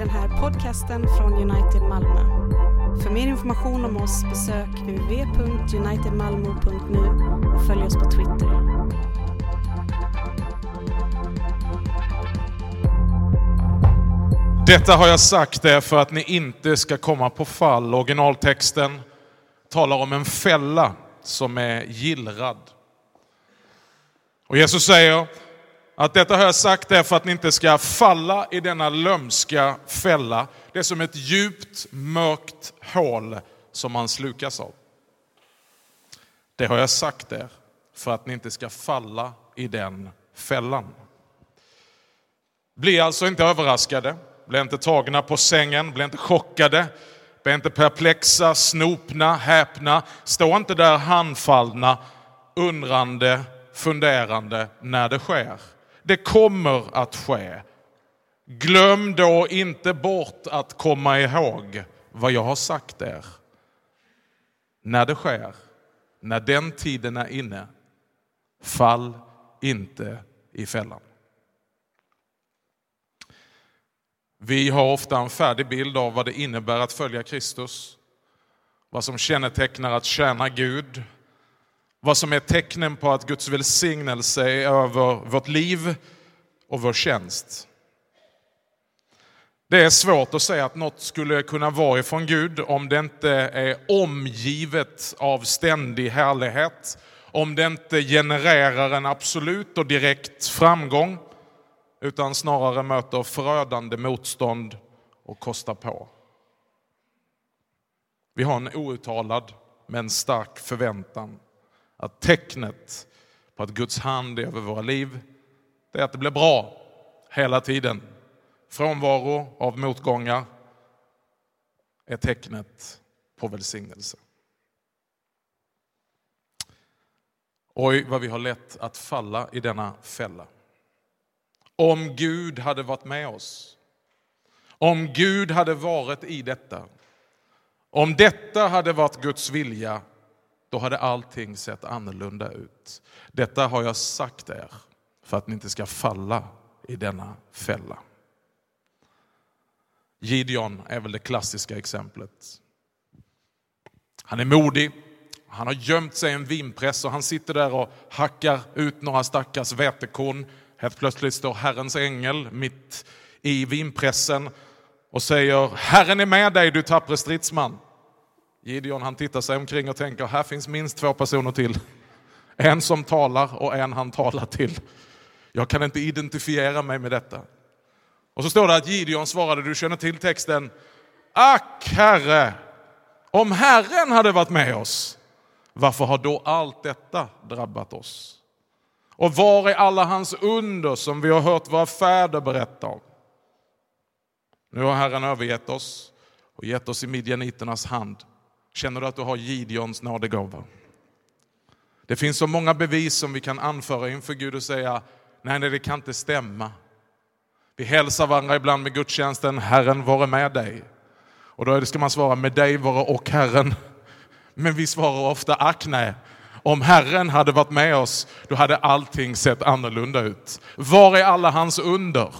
den här podcasten från United Malmö. För mer information om oss besök www.unitedmalmo.nu och följ oss på Twitter. Detta har jag sagt är för att ni inte ska komma på fall. Originaltexten talar om en fälla som är gillrad. Och Jesus säger att detta har jag sagt er för att ni inte ska falla i denna lömska fälla. Det är som ett djupt mörkt hål som man slukas av. Det har jag sagt er för att ni inte ska falla i den fällan. Bli alltså inte överraskade, bli inte tagna på sängen, bli inte chockade, bli inte perplexa, snopna, häpna. Stå inte där handfallna, undrande, funderande när det sker. Det kommer att ske. Glöm då inte bort att komma ihåg vad jag har sagt er. När det sker, när den tiden är inne, fall inte i fällan. Vi har ofta en färdig bild av vad det innebär att följa Kristus. Vad som kännetecknar att tjäna Gud. Vad som är tecknen på att Guds välsignelse är över vårt liv och vår tjänst. Det är svårt att säga att något skulle kunna vara ifrån Gud om det inte är omgivet av ständig härlighet. Om det inte genererar en absolut och direkt framgång utan snarare möter förödande motstånd och kostar på. Vi har en outtalad men stark förväntan att tecknet på att Guds hand är över våra liv, det är att det blir bra hela tiden. Frånvaro av motgångar är tecknet på välsignelse. Oj, vad vi har lätt att falla i denna fälla. Om Gud hade varit med oss. Om Gud hade varit i detta. Om detta hade varit Guds vilja, då hade allting sett annorlunda ut. Detta har jag sagt er för att ni inte ska falla i denna fälla. Gideon är väl det klassiska exemplet. Han är modig, han har gömt sig i en vinpress och han sitter där och hackar ut några stackars vetekorn Helt plötsligt står Herrens ängel mitt i vinpressen och säger Herren är med dig du tappre stridsman. Gideon han tittar sig omkring och tänker här finns minst två personer till. En som talar och en han talar till. Jag kan inte identifiera mig med detta. Och så står det att Gideon svarade, du känner till texten, Ack Herre, om Herren hade varit med oss, varför har då allt detta drabbat oss? Och var är alla hans under som vi har hört våra fäder berätta om? Nu har Herren övergett oss och gett oss i midjaniternas hand. Känner du att du har Gideons nådegåva? Det finns så många bevis som vi kan anföra inför Gud och säga, nej, nej det kan inte stämma. Vi hälsar varandra ibland med gudstjänsten, Herren vare med dig. Och då ska man svara, med dig vare och Herren. Men vi svarar ofta, ack nej, om Herren hade varit med oss, då hade allting sett annorlunda ut. Var är alla hans under?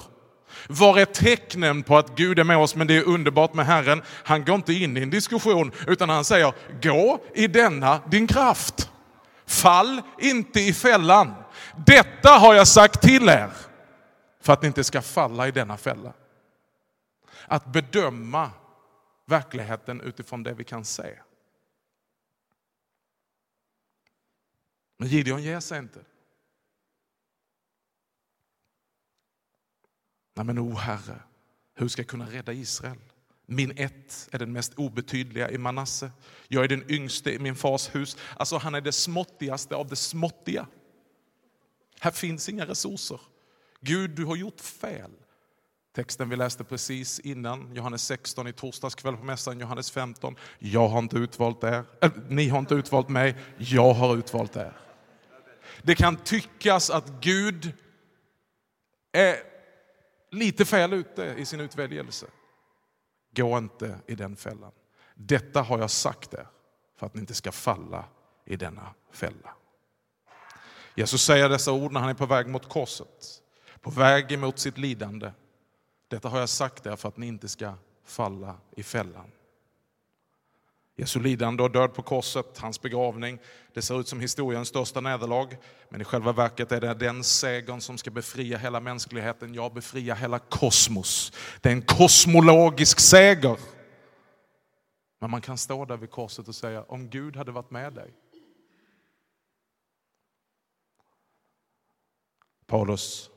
Var är tecknen på att Gud är med oss, men det är underbart med Herren? Han går inte in i en diskussion, utan han säger, gå i denna din kraft. Fall inte i fällan. Detta har jag sagt till er, för att ni inte ska falla i denna fälla. Att bedöma verkligheten utifrån det vi kan se. Men Gideon ger sig inte. Nej men o Herre, hur ska jag kunna rädda Israel? Min ett är den mest obetydliga i Manasse. Jag är den yngste i min fars hus. Alltså han är det småttigaste av det småttiga. Här finns inga resurser. Gud, du har gjort fel. Texten vi läste precis innan, Johannes 16 i torsdags kväll på mässan, Johannes 15. Jag har inte utvalt er, äh, ni har inte utvalt mig, jag har utvalt er. Det kan tyckas att Gud är lite fel ute i sin utväljelse. Gå inte i den fällan. Detta har jag sagt er för att ni inte ska falla i denna fälla. Jesus säger dessa ord när han är på väg mot korset, på väg emot sitt lidande. Detta har jag sagt er för att ni inte ska falla i fällan. Jesu lidande och död på korset, hans begravning, det ser ut som historiens största nederlag. Men i själva verket är det den segern som ska befria hela mänskligheten, ja befria hela kosmos. Det är en kosmologisk seger. Men man kan stå där vid korset och säga, om Gud hade varit med dig. Paulus,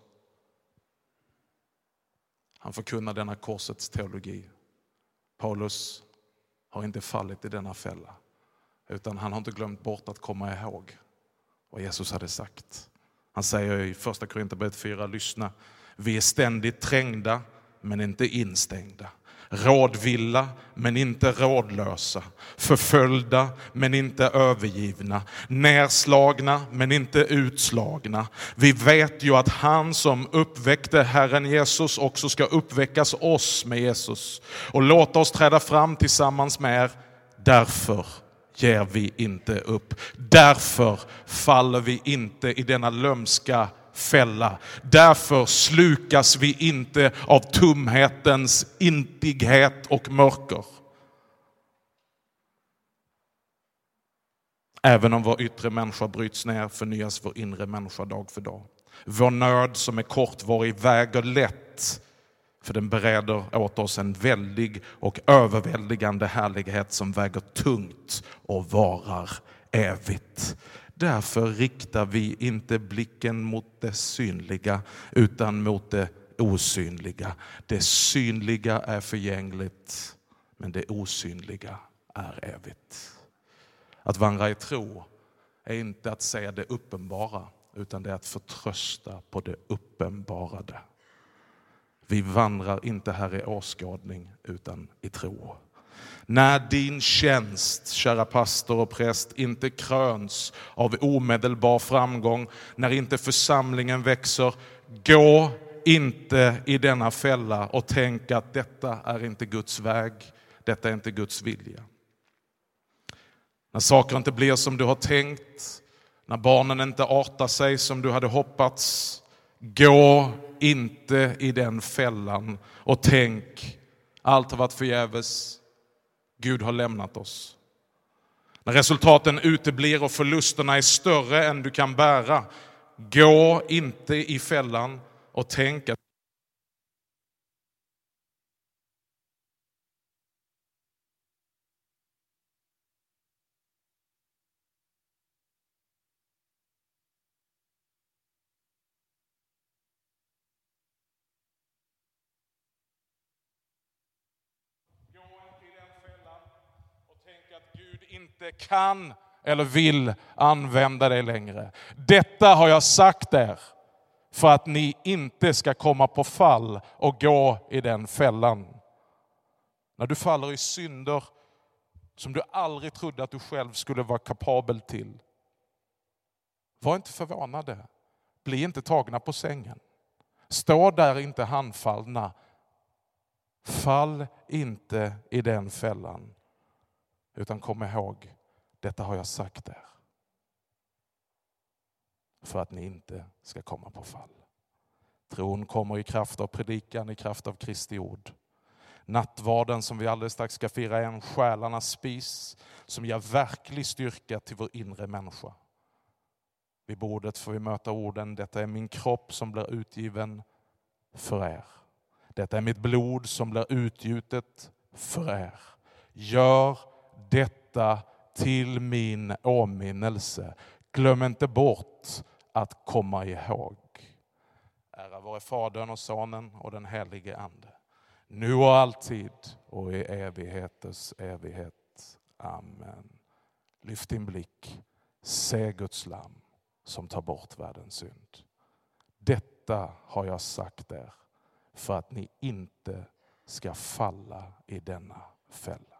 han förkunnar denna korsets teologi. Paulus har inte fallit i denna fälla. Utan han har inte glömt bort att komma ihåg vad Jesus hade sagt. Han säger i första Korinthierbrevet 4, lyssna. Vi är ständigt trängda men inte instängda rådvilla men inte rådlösa, förföljda men inte övergivna, nerslagna men inte utslagna. Vi vet ju att han som uppväckte Herren Jesus också ska uppväckas oss med Jesus och låta oss träda fram tillsammans med er. Därför ger vi inte upp. Därför faller vi inte i denna lömska fälla. Därför slukas vi inte av tumhetens intighet och mörker. Även om vår yttre människa bryts ner förnyas vår inre människa dag för dag. Vår nöd som är kortvarig väger lätt för den bereder åt oss en väldig och överväldigande härlighet som väger tungt och varar evigt. Därför riktar vi inte blicken mot det synliga utan mot det osynliga. Det synliga är förgängligt men det osynliga är evigt. Att vandra i tro är inte att säga det uppenbara utan det är att förtrösta på det uppenbarade. Vi vandrar inte här i åskådning utan i tro. När din tjänst, kära pastor och präst, inte kröns av omedelbar framgång, när inte församlingen växer, gå inte i denna fälla och tänk att detta är inte Guds väg, detta är inte Guds vilja. När saker inte blir som du har tänkt, när barnen inte artar sig som du hade hoppats, gå inte i den fällan och tänk allt har varit förgäves, Gud har lämnat oss. När resultaten uteblir och förlusterna är större än du kan bära, gå inte i fällan och tänk att inte kan eller vill använda dig längre. Detta har jag sagt er för att ni inte ska komma på fall och gå i den fällan. När du faller i synder som du aldrig trodde att du själv skulle vara kapabel till. Var inte förvånade. Bli inte tagna på sängen. Stå där inte handfallna. Fall inte i den fällan. Utan kom ihåg, detta har jag sagt er. För att ni inte ska komma på fall. Tron kommer i kraft av predikan, i kraft av Kristi ord. Nattvarden som vi alldeles strax ska fira är en själarnas spis som ger verklig styrka till vår inre människa. Vid bordet får vi möta orden, detta är min kropp som blir utgiven för er. Detta är mitt blod som blir utgjutet för er. Gör detta till min åminnelse. Glöm inte bort att komma ihåg. Ära vare Fadern och Sonen och den helige Ande. Nu och alltid och i evigheters evighet. Amen. Lyft din blick. Se Guds lam som tar bort världens synd. Detta har jag sagt er för att ni inte ska falla i denna fälla.